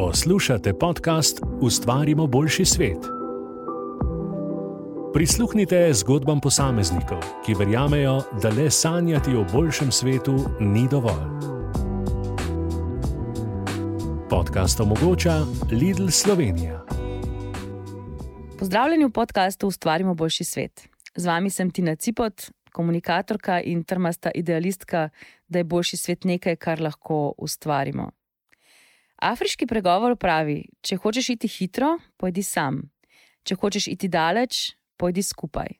Poslušate podcast Ustvarimo boljši svet. Prisluhnite zgodbam posameznikov, ki verjamejo, da le sanjati o boljšem svetu ni dovolj. Podcast omogoča Lidl Slovenija. Pozdravljeni v podkastu Ustvarimo boljši svet. Z vami sem Tina Cipot, komunikatorka in trmasta idealistka, da je boljši svet nekaj, kar lahko ustvarimo. Afriški pregovor pravi: če hočeš iti hitro, pojdi sam, če hočeš iti daleč, pojdi skupaj.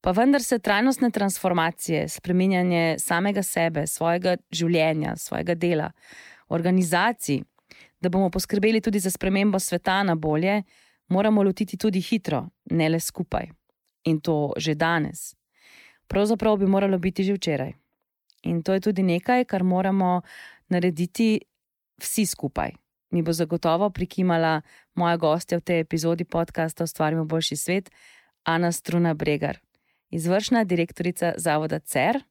Pa vendar se trajnostne transformacije, spremenjanje samega sebe, svojega življenja, svojega dela, organizacij, da bomo poskrbeli tudi za spremembo sveta na bolje, moramo lotiti tudi hitro, ne le skupaj. In to že danes. Pravzaprav bi moralo biti že včeraj. In to je tudi nekaj, kar moramo narediti vsi skupaj. Mi bo zagotovo prikimala moja gostja v tej epizodi podcasta Ustvarimo boljši svet, Ana Struna Bregar, izvršna direktorica Zavoda CER,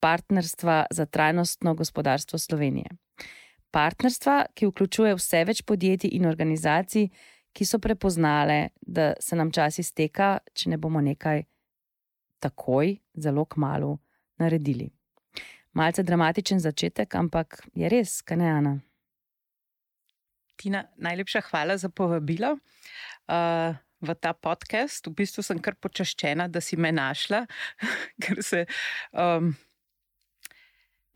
Partnerstva za trajnostno gospodarstvo Slovenije. Partnerstva, ki vključuje vse več podjetij in organizacij, ki so prepoznale, da se nam čas izteka, če ne bomo nekaj takoj, zelo kmalo naredili. Malce dramatičen začetek, ampak je res, kaj ne Ana. Tina, najlepša hvala za povabilo uh, v ta podcast. V bistvu sem kar počaščena, da si me našla, ker se um,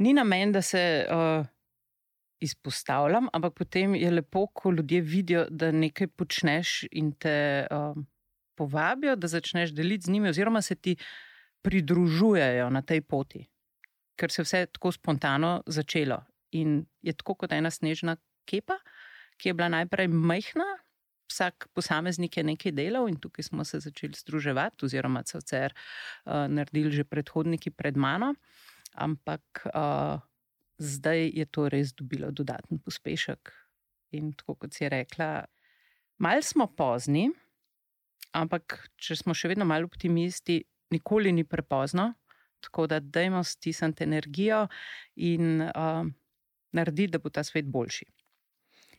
ni na meni, da se uh, izpostavljam, ampak potem je lepo, ko ljudje vidijo, da nekaj počneš in te uh, povabijo, da začneš deliti z njimi, oziroma se ti pridružujejo na tej poti, ker se je vse tako spontano začelo. In je tako kot ena snežna kepa ki je bila najprej majhna, vsak posameznik je nekaj delal in tukaj smo se začeli združevati, oziroma so CR uh, naredili že predhodniki pred mano, ampak uh, zdaj je to res dobilo dodaten pospešek. In tako kot si rekla, malo smo pozni, ampak če smo še vedno malo optimisti, nikoli ni prepozno. Tako da dajmo stisniti energijo in uh, narediti, da bo ta svet boljši.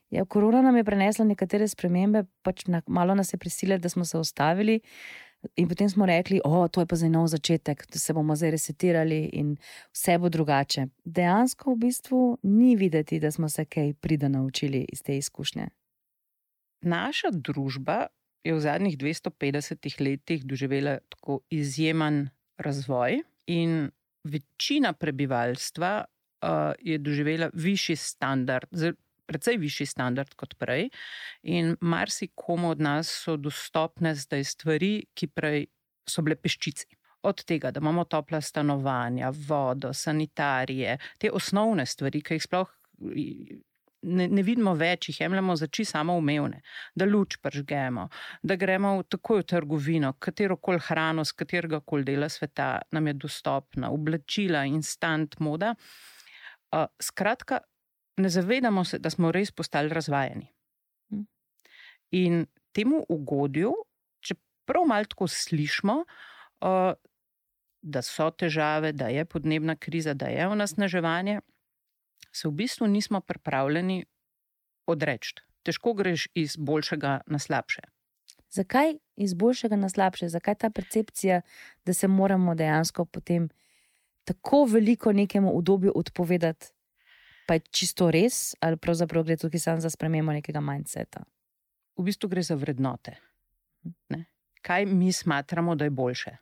Ja, korona nam je prenesla nekatere spremembe, pač na, malo nas je prisilila, da smo se ustavili. In potem smo rekli, da je to pa zdaj nov začetek, da se bomo zdaj resetirali in vse bo drugače. Dejansko v bistvu ni videti, da smo se kaj prida naučili iz te izkušnje. Naša družba je v zadnjih 250 letih doživela tako izjemen razvoj, in večina prebivalstva uh, je doživela višji standard precej višji standard kot prej, in marsikomu od nas so dostopne zdaj stvari, ki prej so bile peščici. Od tega, da imamo topla stanovanja, vodo, sanitarije, te osnovne stvari, ki jih sploh ne, ne vidimo več, jih jemljemo za čisto samoumevne, da luč pržgemo, da gremo takoj v trgovino, katero koli hrano, z katerega koli dela sveta nam je dostopna, oblačila, instant moda. Uh, skratka, ne zavedamo se, da smo res postali razvajeni. Hm. In temu ugodju, če prav malo tako slišimo, uh, da so težave, da je podnebna kriza, da je onesnaževanje, se v bistvu nismo pripravljeni odreči. Težko greš iz boljšega na slabše. Zakaj iz boljšega na slabše? Zakaj ta percepcija, da se moramo dejansko potem tako veliko nekemu udobju odpovedati, pa je čisto res, ali pravzaprav gre tukaj samo za spremembo nekega mindseta? V bistvu gre za vrednote. Ne? Kaj mi smatramo, da je boljše?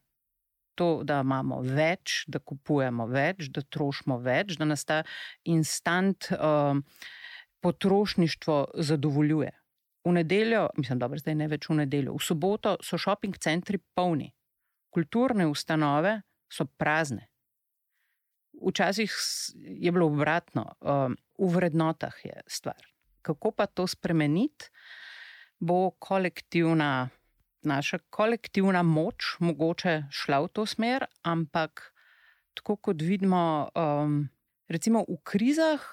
To, da imamo več, da kupujemo več, da trošimo več, da nas ta instant uh, potrošništvo zadovoljuje. V nedeljo, mislim, da zdaj ne več v nedeljo, v soboto so šoping centri polni, kulturne ustanove so prazne. Včasih je bilo obratno, um, v vrednotah je stvar. Kako pa to spremeniti, bo kolektivna, naša kolektivna moč mogoče šla v to smer, ampak tako kot vidimo, um, recimo v krizah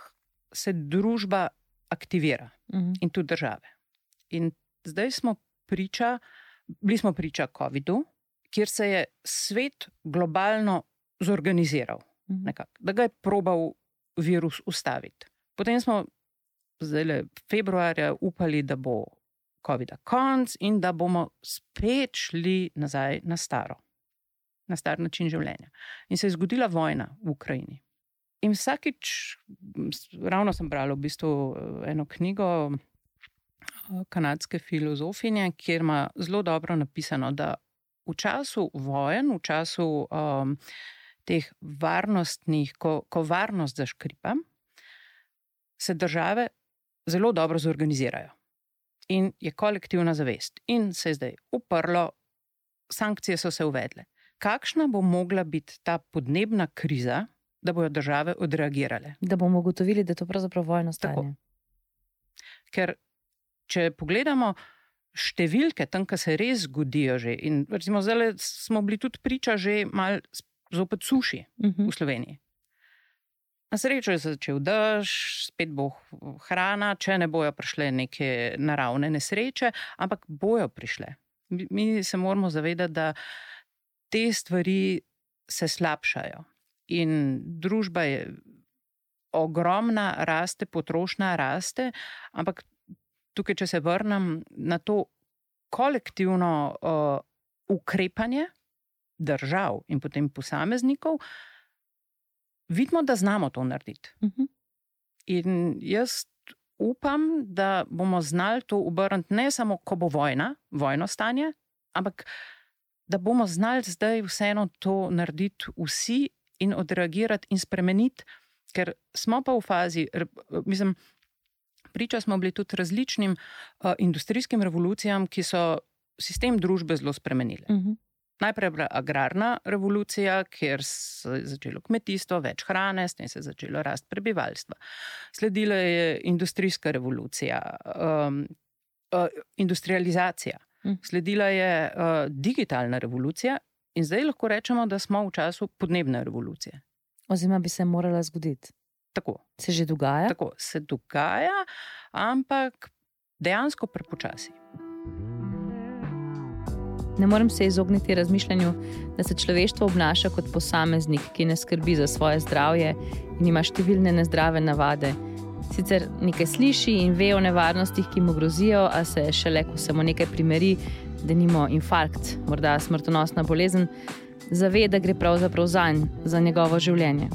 se družba aktivira uh mhm. -huh. in tudi države. In zdaj smo priča, bili smo priča COVID-u, kjer se je svet globalno zorganiziral. Mhm. nekak, da ga je probal virus ustaviti. Potem smo zdaj februarja upali, da bo COVID-a konc in da bomo spet šli nazaj na staro, na star način življenja. In se je zgodila vojna v Ukrajini. In vsakič, ravno sem brala v bistvu eh, eno knjigo eh, kanadske filozofinje, kjer ima zelo dobro napisano, da v času vojen, v času um, teh varnostnih, ko, ko varnost zaškripa, se države zelo dobro zorganizirajo. In je kolektivna zavest. In se je zdaj uprlo, sankcije so se uvedle. Kakšna bo mogla biti ta podnebna kriza, da bodo države odreagirale? Da bomo ugotovili, da je to pravzaprav vojno stanje. Ker, če pogledamo številke tam, kjer se res zgodijo, že, in recimo, zdaj smo bili tudi priča že malo zopet suši uh -huh. v Sloveniji. Na srečo je začel dež, spet bo hrana, če ne bojo prišle neke naravne nesreče, ampak bojo prišle. Mi se moramo zavedati, da te stvari se slabšajo. In družba je ogromna, raste, potrošnja raste, ampak tukaj, če se vrnem na to kolektivno uh, ukrepanje držav in potem posameznikov, vidimo, da znamo to narediti. Uh mhm. -huh. In jaz upam, da bomo znali to obrniti ne samo, ko bo vojna, vojno stanje, ampak da bomo znali zdaj vseeno to narediti vsi in odreagirati in spremeniti, ker smo pa v fazi, mislim. Priča smo bili tudi različnim uh, industrijskim revolucijam, ki so sistem družbe zelo spremenili. Uh mhm. -huh. Najprej je bila agrarna revolucija, kjer se je začelo kmetijstvo, več hrane, s tem se je začelo rast prebivalstva. Sledila je industrijska revolucija, um, uh, industrializacija, hm. sledila je uh, digitalna revolucija, in zdaj lahko rečemo, da smo v času podnebne revolucije. Oziroma, bi se morala zgoditi. Tako. Se že dogaja? Tako se dogaja, ampak dejansko prepočasi. Ne morem se izogniti razmišljanju, da se človeštvo obnaša kot posameznik, ki ne skrbi za svoje zdravje in ima številne nezdrave navade. Sicer nekaj sliši in ve o nevarnostih, ki mu grozijo, a se šele, ko se mu nekaj primeri, da nima infarkt, morda smrtonosna bolezen, zave, da gre pravzaprav za njega, za njegovo življenje.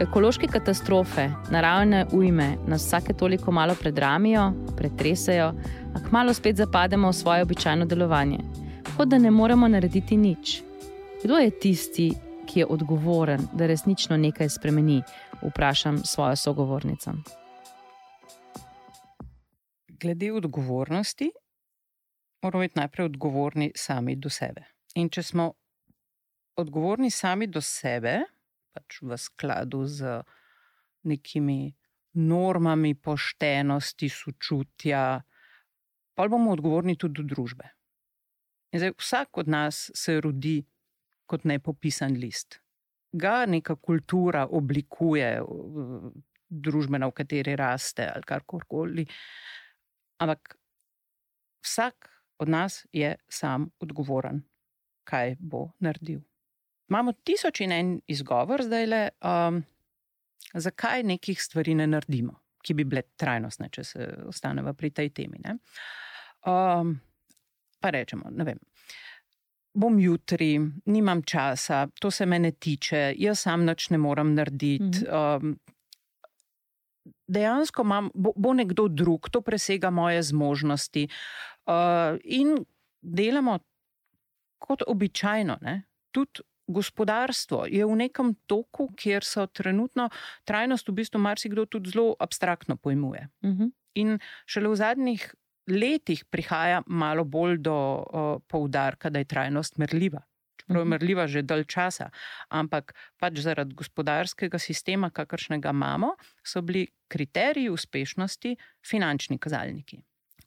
Ekološke katastrofe, naravne ujme nas vsake toliko malo predramijo, pretresajo, a kmalo spet zapademo v svoje običajno delovanje kot da ne moremo narediti nič. Kdo je tisti, ki je odgovoren, da resnično nekaj spremeni? Vprašam svojo sogovornico. Glede odgovornosti, moramo biti najprej odgovorni sami do sebe. In če smo odgovorni sami do sebe, pač v skladu z nekimi normami poštenosti, sočutja, pa bomo odgovorni tudi do družbe. Zdaj, vsak od nas se rodi kot nepopisan list. Ga neka kultura oblikuje, družbena, v kateri raste ali karkoli. Ampak vsak od nas je sam odgovoren, kaj bo naredil. Imamo tisoč in en izgovor zdaj le, um, zakaj nekih stvari ne naredimo, ki bi bile trajnostne, če se ostanemo pri tej temi. Um, pa rečemo, ne vem. Bom jutri, nimam časa, to se me ne tiče, jaz sam nič ne morem narediti. Um, dejansko imam, bo, bo nekdo drug, to presega moje zmožnosti. Uh, in delamo kot običajno, ne? tudi gospodarstvo je v nekem toku, kjer so trenutno trajnost, v bistvu, marsikdo tudi zelo abstraktno pojmuje. Uh mhm. -huh. In šele v zadnjih letih prihaja malo bolj do uh, poudarka, da je trajnost merljiva. Čeprav je mhm. merljiva že dalj časa, ampak pač zaradi gospodarskega sistema, kakršnega imamo, so bili kriteriji uspešnosti finančni kazalniki.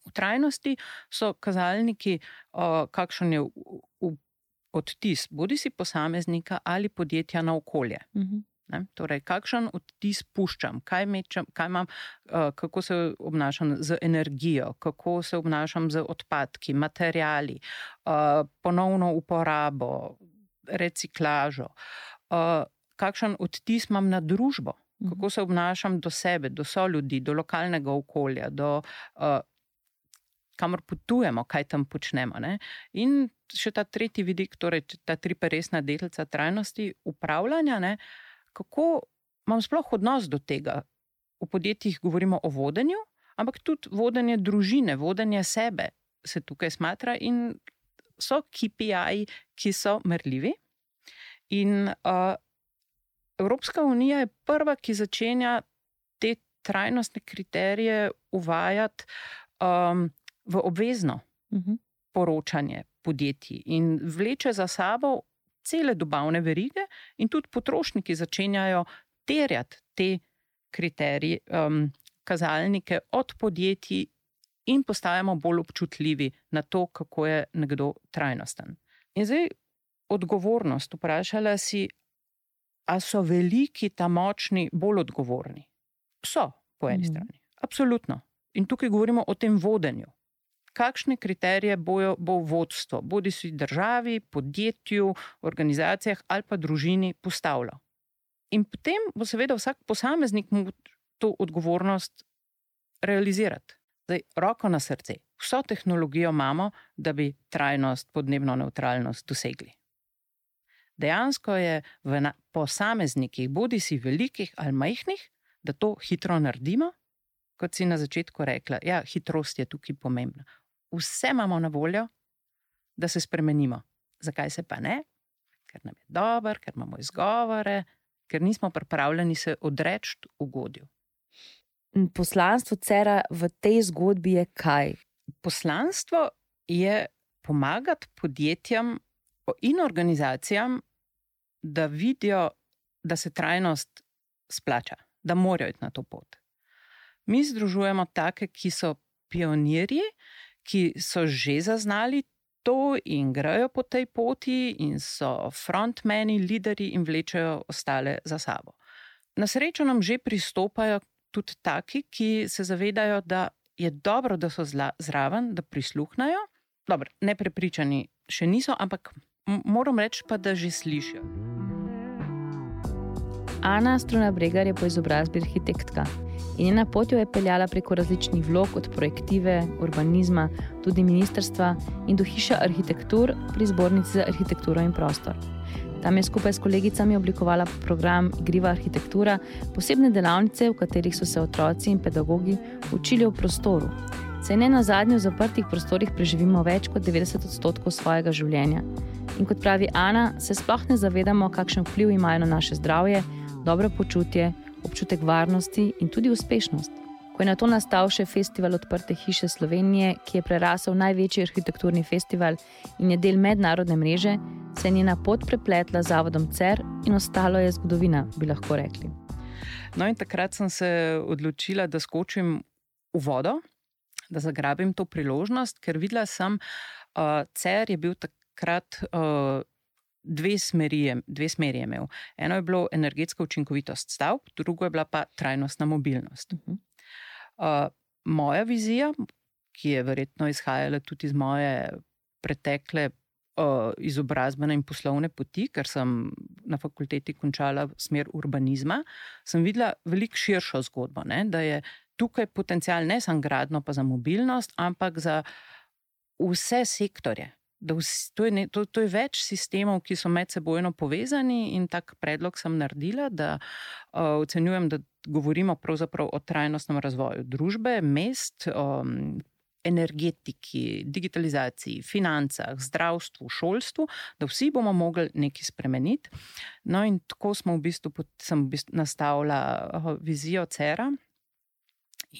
V trajnosti so kazalniki, uh, kakšen je odtis, bodi si posameznika ali podjetja na okolje. Uh mhm. -huh. Ne? Torej, kakšen odtis puščam, kaj, mečem, kaj imam, uh, kako se obnašam z energijo, kako se obnašam z odpadki, materijali, uh, ponovno uporabo, reciklažo, uh, kakšen odtis imam na družbo. Mhm. Kako se obnašam do sebe, do so ljudi, do lokalnega okolja, do kamor potujemo, kaj tam počnemo. Ne? In še ta tretji vidik, torej ta triperesna delca trajnosti upravljanja, ne? Kako imam sploh odnos do tega. V podjetjih govorimo o vodenju, ampak tudi vodenje družine, vodenje sebe se tukaj smatra in so KPI, ki so merljivi. In uh, Evropska unija je prva, ki začenja te trajnostne kriterije uvajati um, v obvezno uh mhm. -huh. poročanje podjetij in vleče za sabo cele dobavne verige, in tudi potrošniki začenjajo terjati te kriterije, um, kazalnike od podjetij, in postajamo bolj občutljivi na to, kako je nekdo trajnosten. In zdaj odgovornost, vprašala si, ali so veliki, ta močni, bolj odgovorni. So, po eni mm. strani. Absolutno. In tukaj govorimo o tem vodenju. Kakšne kriterije bojo, bo vodstvo, bodi si državi, podjetju, organizacijah ali pa družini postavljalo. In potem bo seveda vsak posameznik mu to odgovornost realizirati. Zdaj, roko na srce, vso tehnologijo imamo, da bi trajnost, podnebno neutralnost dosegli. Dejansko je v posameznikih, bodi si velikih ali majhnih, da to hitro naredimo, kot si na začetku rekla. Ja, hitrost je tukaj pomembna. Vse imamo na voljo, da se spremenimo. Zakaj se pa ne? Ker nam je dobro, ker imamo izgovore, ker nismo pripravljeni se odreči ugodju. Poslanstvo cera v tej zgodbi je kaj? Poslanstvo je pomagati podjetjem in organizacijam, da vidijo, da se trajnost splača, da morajo iti na to pot. Mi združujemo take, ki so pionirji, ki so že zaznali to in grejo po tej poti, in so frontmeni, lideri in vlečejo ostale za sabo. Na srečo nam že pristopajo tudi taki, ki se zavedajo, da je dobro, da so zraven, da prisluhnajo. Dobro, neprepričani še niso, ampak moram reči pa, da že slišijo. Ana Struna Bregar je po izobrazbi arhitektka in njena pot jo je peljala preko različnih vlog, od projektive, urbanizma, tudi ministrstva in do hiše arhitektur pri zbornici za arhitekturo in prostor. Tam je skupaj s kolegicami oblikovala program Igriva arhitektura, posebne delavnice, v katerih so se otroci in pedagogi učili v prostoru. Saj ne na zadnjem v zaprtih prostorih preživimo več kot 90 odstotkov svojega življenja. In kot pravi Ana, se sploh ne zavedamo, kakšen vpliv imajo na naše zdravje, dobro počutje, občutek varnosti in tudi uspešnost. Ko je na to nastal še festival Odprte hiše Slovenije, ki je prerasel največji arhitekturni festival in je del mednarodne mreže, se je njena pot prepletla z zavodom CER in ostalo je zgodovina, bi lahko rekli. No, in takrat sem se odločila, da skočim v vodo, da zagrabim to priložnost, ker videla sem, da uh, CER je bil takrat. Uh, dve smeri, dve smeri je imel. Eno je bilo energetska učinkovitost stavb, drugo je bila pa trajnostna mobilnost. Uh -huh. uh, moja vizija, ki je verjetno izhajala tudi iz moje pretekle uh, izobrazbene in poslovne poti, ker sem na fakulteti končala smer urbanizma, sem videla veliko širšo zgodbo. Ne? Da je tukaj potencial ne samo gradno, pa za mobilnost, ampak za vse sektorje da vsi, to, je ne, to, to je več sistemov, ki so med sebojno povezani, in tak predlog sem naredila, da uh, ocenjujem, da govorimo pravzaprav o trajnostnem razvoju družbe, mest. Um, Energetiki, digitalizaciji, financah, zdravstvu, šolstvu, da vsi bomo mogli nekaj spremeniti. No, in tako smo v bistvu, sem v bistvu nastavila uh, vizijo CERA,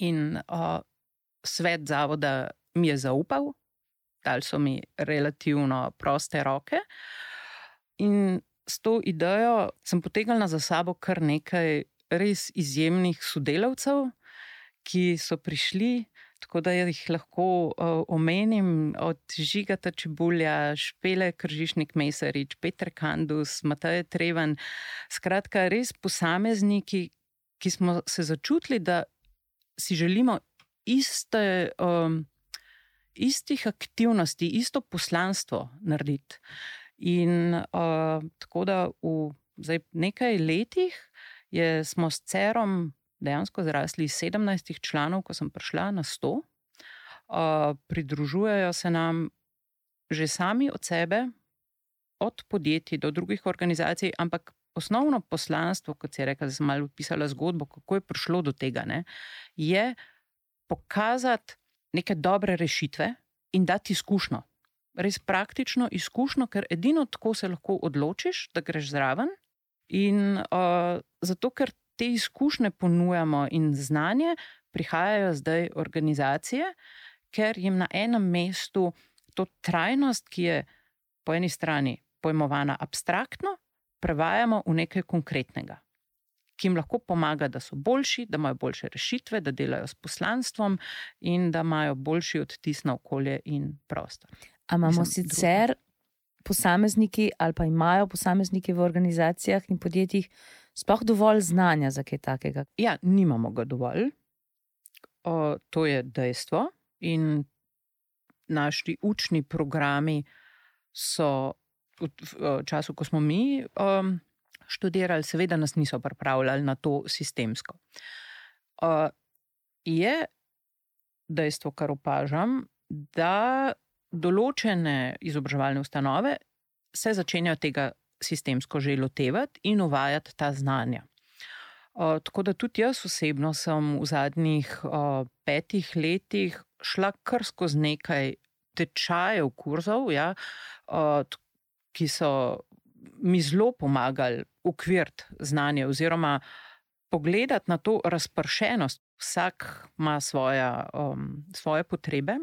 in uh, svet zavoda mi je zaupal, dali so mi relativno proste roke. In s to idejo sem potegnila za sabo kar nekaj res izjemnih sodelavcev, ki so prišli. Tako da jih lahko uh, omenim od Žigata Čebulja, Špele Kržišnik Mesarič, Petr Kandus, Mateje Treven. Skratka, res posamezniki, ki smo se začutili, da si želimo iste. Um, istih aktivnosti, isto poslanstvo narediti. In uh, tako da v zdaj, nekaj letih je, smo s CERom dejansko zrasli iz 17 članov, ko sem prišla na 100. Uh, pridružujejo se nam že sami od sebe, od podjetij do drugih organizacij, ampak osnovno poslanstvo, kot je rekel, da sem malo opisala zgodbo, kako je prišlo do tega, ne, je pokazati neke dobre rešitve in dati izkušnjo. Res praktično izkušnjo, ker edino tako se lahko odločiš, da greš zraven. In uh, zato, ker te izkušnje ponujamo in znanje, prihajajo zdaj organizacije, ker jim na enem mestu to trajnost, ki je po eni strani pojmovana abstraktno, prevajamo v nekaj konkretnega, ki jim lahko pomaga, da so boljši, da imajo boljše rešitve, da delajo s poslanstvom in da imajo boljši odtis na okolje in prostor. Ali imamo Mislim, sicer drugo. posamezniki ali pa imajo posamezniki v organizacijah in podjetjih sploh dovolj znanja za kaj takega? Ja, nimamo ga dovolj. O, to je dejstvo. In naši učni programi so v času, ko smo mi um, študirali, seveda nas niso pripravljali na to sistemsko. Uh, je dejstvo, kar opažam, da določene izobraževalne ustanove se začenjajo tega sistemsko že lotevati in uvajati ta znanja. Uh, tako da tudi jaz osebno sem v zadnjih uh, petih letih šla kar skozi nekaj tečajev, kurzov, ja, uh, ki so mi zelo pomagali ukviriti znanje oziroma pogledati na to razpršenost. Vsak ima svoja, um, svoje potrebe,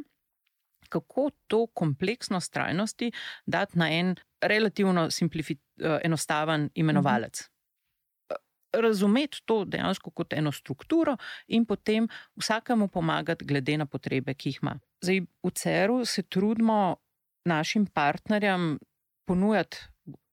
kako to kompleksnost trajnosti dati na en relativno uh, enostaven imenovalec. Mhm. Razumeti to dejansko kot eno strukturo, in potem vsakemu pomagati, glede na potrebe, ki jih ima. Zdaj, v CER-u se trudimo našim partnerjem ponujati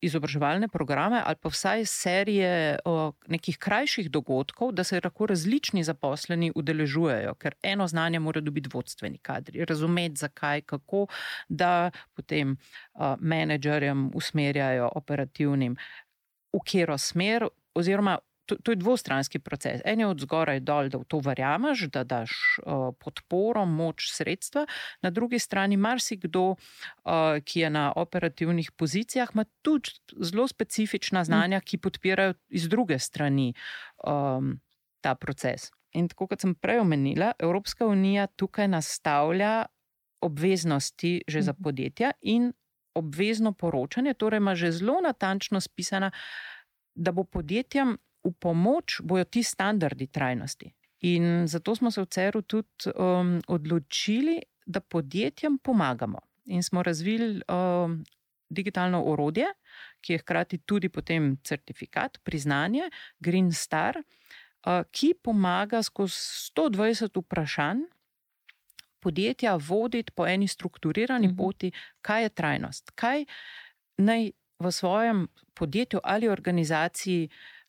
izobraževalne programe ali pa vsaj serije o nekih krajših dogodkov, da se lahko različni zaposleni udeležujejo, ker eno znanje mora dobiti vodstveni kadri, razumeti zakaj, kako, da potem uh, menedžerjem usmerjajo operativnim, v katero smer, oziroma to, to je dvostranski proces. En je od zgoraj dol, da v to verjameš, da daš uh, podporo, moč, sredstva, na drugi strani marsikdo, uh, ki je na operativnih pozicijah, ima tudi zelo specifična znanja, ki podpirajo iz druge strani um, ta proces. In tako kot sem prej omenila, Evropska unija tukaj nastavlja obveznosti že za mhm. podjetja in obvezno poročanje, torej ima že zelo natančno spisana, da bo podjetjem v pomoč bojo ti standardi trajnosti. In zato smo se v CER-u tudi um, odločili, da podjetjem pomagamo. In smo razvili um, digitalno orodje, ki je hkrati tudi potem certifikat, priznanje, Green Star, uh, ki pomaga skozi 120 vprašanj podjetja voditi po eni strukturirani mhm. poti, kaj je trajnost, kaj naj v svojem podjetju ali organizaciji uh,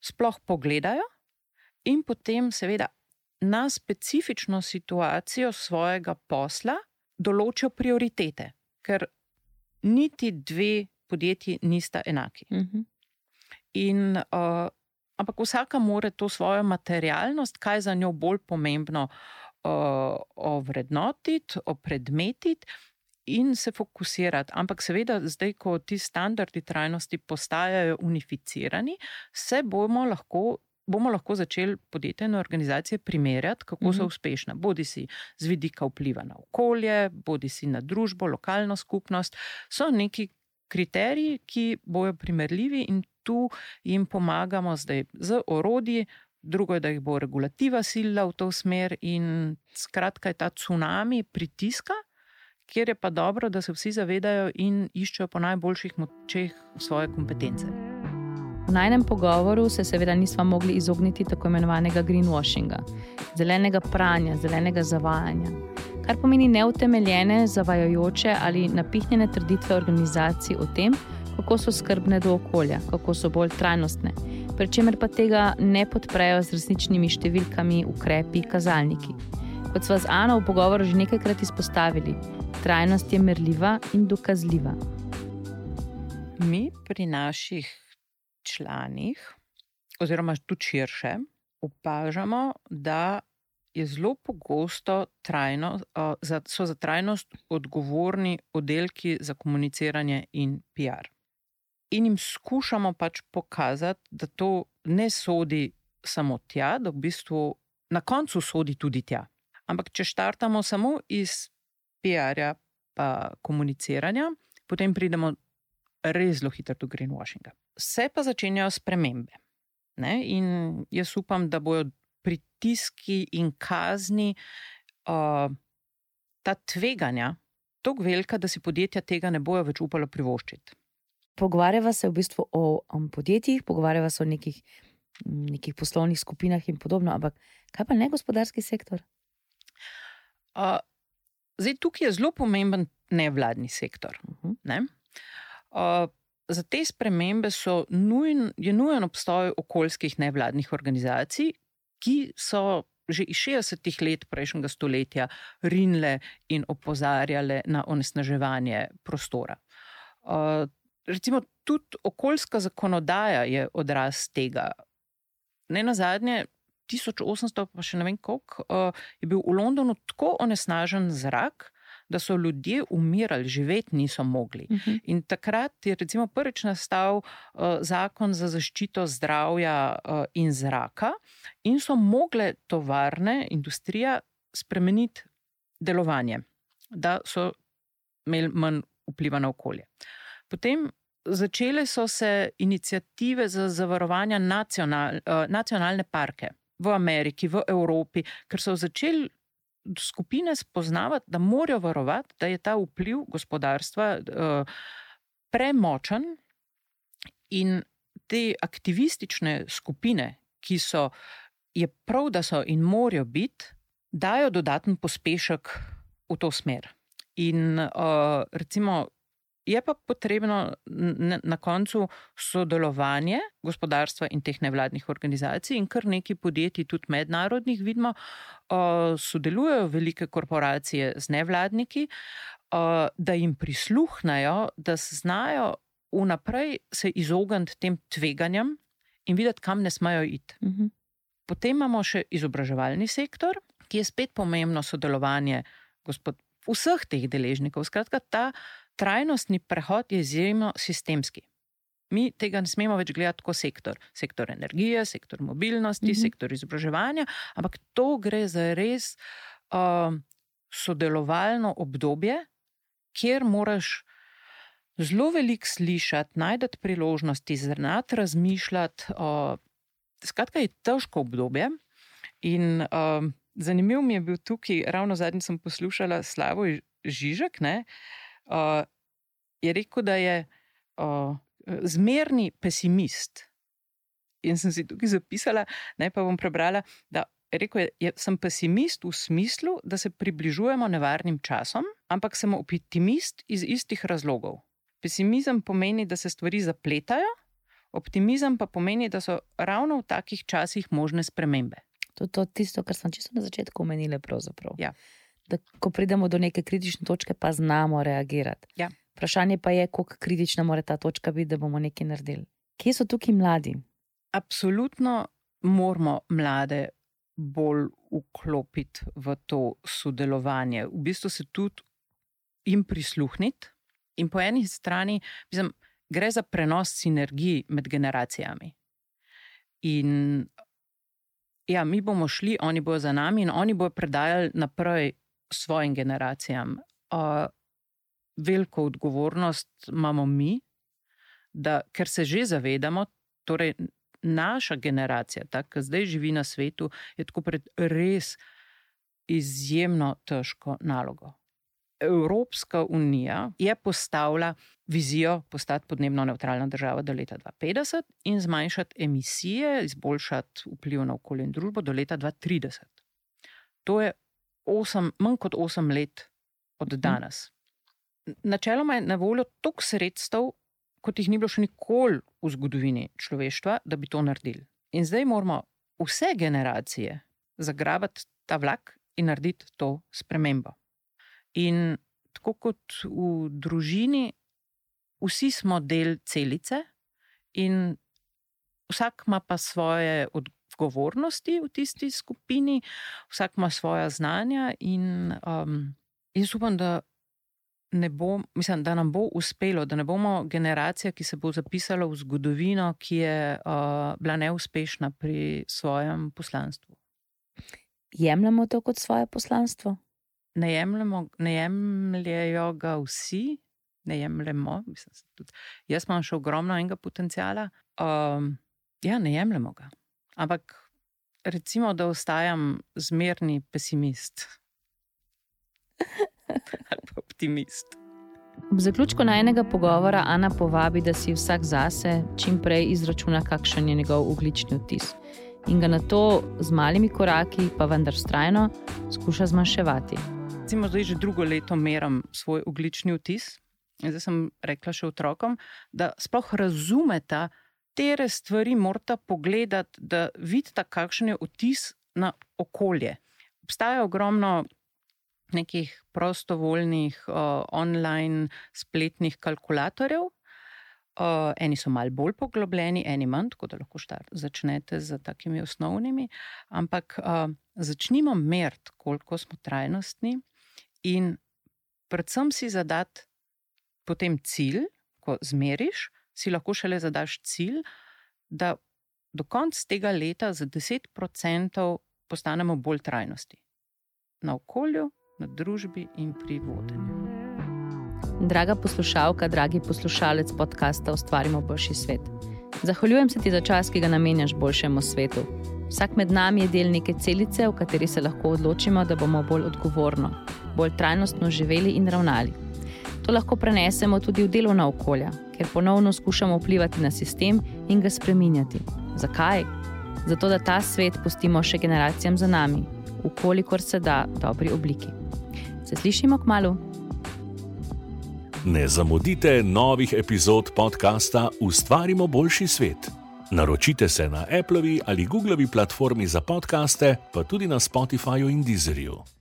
sploh pogledajo, in potem, seveda, na specifično situacijo svojega posla določijo prioritete, ker niti dve podjetji nista enaki. Uh mhm. -huh. in, uh, ampak vsaka mora to svojo materialnost, kaj je za njo bolj pomembno, uh, ovrednotiti, opredmetiti in se fokusirati. Ampak seveda, zdaj, ko ti standardi trajnosti postajajo unificirani, se bomo lahko. Bomo lahko začeli podjetja in organizacije primerjati, kako so mhm. uspešne, bodi si z vidika vpliva na okolje, bodi si na družbo, lokalno skupnost. So neki kriteriji, ki bojo primerljivi, in tu jim pomagamo zdaj z orodji, drugo je, da jih bo regulativa sila v to smer, in skratka, je ta tsunami pritiska, kjer je pa dobro, da se vsi zavedajo in iščejo po najboljših močeh svoje kompetence. V najnem pogovoru se seveda nismo mogli izogniti tako imenovanega greenwashinga, zelenega pranja, zelenega zavajanja, kar pomeni neutemeljene, zavajajoče ali napihnjene trditve organizacij o tem, kako so skrbne do okolja, kako so bolj trajnostne, pri čemer pa tega ne podprejo z resničnimi številkami, ukrepi, kazalniki. Kot smo z Ano v pogovoru že nekajkrat izpostavili, trajnost je merljiva in dokazljiva. Mi pri naših članih oziroma tudi širše, opažamo, da je zelo pogosto trajno, so za trajnost odgovorni oddelki za komuniciranje in PR. In jim skušamo pač pokazati, da to ne sodi samo tja, da v bistvu na koncu sodi tudi tja. Ampak, če štartamo samo iz PR-ja, pa komuniciranja, potem pridemo res zelo hitro do greenwashinga. Vse pa začenjajo spremembe. Ne? In jaz upam, da bodo pritiski in kazni, uh, ta tveganja, tako velika, da si podjetja tega ne bojo več upala privoščiti. Pogovarjava se v bistvu o um, podjetjih, pogovarjava se o nekih, nekih poslovnih skupinah in podobno, ampak kaj pa ne gospodarski sektor? Uh, zdaj, tukaj je zelo pomemben nevladni sektor. Uh -huh. ne? uh, za te spremembe nujn, je nujen obstoj okoljskih nevladnih organizacij, ki so že iz 60-ih let prejšnjega stoletja rinile in opozarjale na onesnaževanje prostora. Uh, recimo, tudi okoljska zakonodaja je odraz tega. Ne na zadnje, 1800, pa še ne vem koliko, uh, je bil v Londonu tako onesnažen zrak, da so ljudje umirali, živeti niso mogli. Uh mhm. -huh. In takrat je recimo prvič nastal uh, zakon za zaščito zdravja uh, in zraka, in so mogle tovarne, industrija spremeniti delovanje, da so imeli manj vpliva na okolje. Potem začele so se inicijative za zavarovanje nacional, nacionalne parke. V Ameriki, v Evropi, ker so začeli skupine spoznavati, da morajo varovati, da je ta vpliv gospodarstva uh, premočen in te aktivistične skupine, ki so, je prav, da so in morajo biti, dajo dodaten pospešek v to smer. In uh, recimo, Je pa potrebno na koncu sodelovanje gospodarstva in teh nevladnih organizacij, in kar nekaj podjetij, tudi mednarodnih, vidimo, sodelujejo velike korporacije z nevladniki, da jim prisluhnajo, da znajo vnaprej se izogniti tem tveganjem in videti, kam ne smajo iti. Mhm. Potem imamo še izobraževalni sektor, ki je spet pomembno sodelovanje gospod, vseh teh deležnikov. Skratka, ta trajnostni prehod je izjemno sistemski. Mi tega ne smemo več gledati kot sektor. Sektor energije, sektor mobilnosti, mm -hmm. sektor izobraževanja, ampak to gre za res uh, sodelovalno obdobje, kjer moraš zelo veliko slišati, najdete priložnosti, znati razmišljati. Uh, skratka, je težko obdobje. In uh, zanimiv mi je bil tukaj, ravno zadnjič sem poslušala Slavo Žižek. Ne, uh, uh, je rekel, da je uh, zmerni pesimist. In sem si tukaj zapisala, naj pa bom prebrala, da je rekel, da sem pesimist v smislu, da se približujemo nevarnim časom, ampak sem optimist iz istih razlogov. Pesimizem pomeni, da se stvari zapletajo, optimizem pa pomeni, da so ravno v takih časih možne spremembe. To je to tisto, kar sem čisto na začetku omenila. Ja da ko pridemo do neke kritične točke, pa znamo reagirati. Ja. Vprašanje pa je, kako kritična mora ta točka biti, da bomo nekaj naredili. Kje so tukaj mladi? Absolutno moramo mlade bolj vklopiti v to sodelovanje, v bistvu se tudi jim prisluhniti. In po eni strani mislim, gre za prenos sinergij med generacijami. In ja, mi bomo šli, oni bodo za nami, in oni bodo predajali naprej svojim generacijam. Uh, veliko odgovornost imamo mi, da, ker se že zavedamo, torej naša generacija, ta, ki zdaj živi na svetu, je tako pred res izjemno težko nalogo. Evropska unija je postavila vizijo postati podnebno neutralna država do leta 2050 in zmanjšati emisije, izboljšati vpliv na okolje in družbo do leta 2030. To je osem, manj kot 8 let od mhm. danes. Načeloma je na voljo toliko sredstev, kot jih ni bilo še nikoli v zgodovini človeštva, da bi to naredili. In zdaj moramo vse generacije zagrabiti ta vlak in narediti to spremembo. In tako kot v družini, vsi smo del celice, in vsak ima pa svoje odgovornosti v tisti skupini, vsak ima svoja znanja in um, jaz upam, da. Bo, mislim, da nam bo uspelo, da ne bomo generacija, ki se bo zapisala v zgodovino, ki je uh, bila neuspešna pri svojem poslanstvu. Jemljemo to kot svoje poslanstvo? Ne, jemljemo, ne jemljajo ga vsi, ne jemljemo. Mislim, tudi, jaz imam še ogromno enega potencijala. Um, ja, ne jemljemo ga. Ampak recimo, da ostajam zmerni pesimist ali optimist. V zaključku najnega pogovora Ana povabi, da si vsak zase čim prej izračuna, kakšen je njegov uglični vtis. In ga na to z malimi koraki, pa vendar strajno, skuša zmanjševati. Recimo, zdaj že drugo leto merim svoj uglični vtis. Zdaj sem rekla še otrokom, da sploh razumeta, katere stvari morata pogledati, da vidita, kakšen je vtis na okolje. Obstaja ogromno nekih prostovoljnih uh, online spletnih kalkulatorjev. Uh, eni so malo bolj poglobljeni, eni manj, tako da lahko štar, začnete z takimi osnovnimi. Ampak uh, začnimo meriti, koliko smo trajnostni, in predvsem si zadati potem cilj, ko zmeriš, si lahko šele zadaš cilj, da do konca tega leta za 10% postanemo bolj trajnosti na okolju, na družbi in pri vodenju. Draga poslušalka, dragi poslušalec podcasta Ustvarimo boljši svet. Zahvaljujem se ti za čas, ki ga namenjaš boljšemu svetu. Vsak med nami je del neke celice, v kateri se lahko odločimo, da bomo bolj odgovorno, bolj trajnostno živeli in ravnali. To lahko prenesemo tudi v delovna okolja, ker ponovno skušamo vplivati na sistem in ga spreminjati. Zakaj? Zato, da ta svet pustimo še generacijam za nami, ukolikor se da v dobri obliki. Se slišimo k malu. Ne zamudite novih epizod podcasta Ustvarimo boljši svet. Naročite se na Applevi ali Googlovi platformi za podkaste, pa tudi na Spotifyju in Deezerju.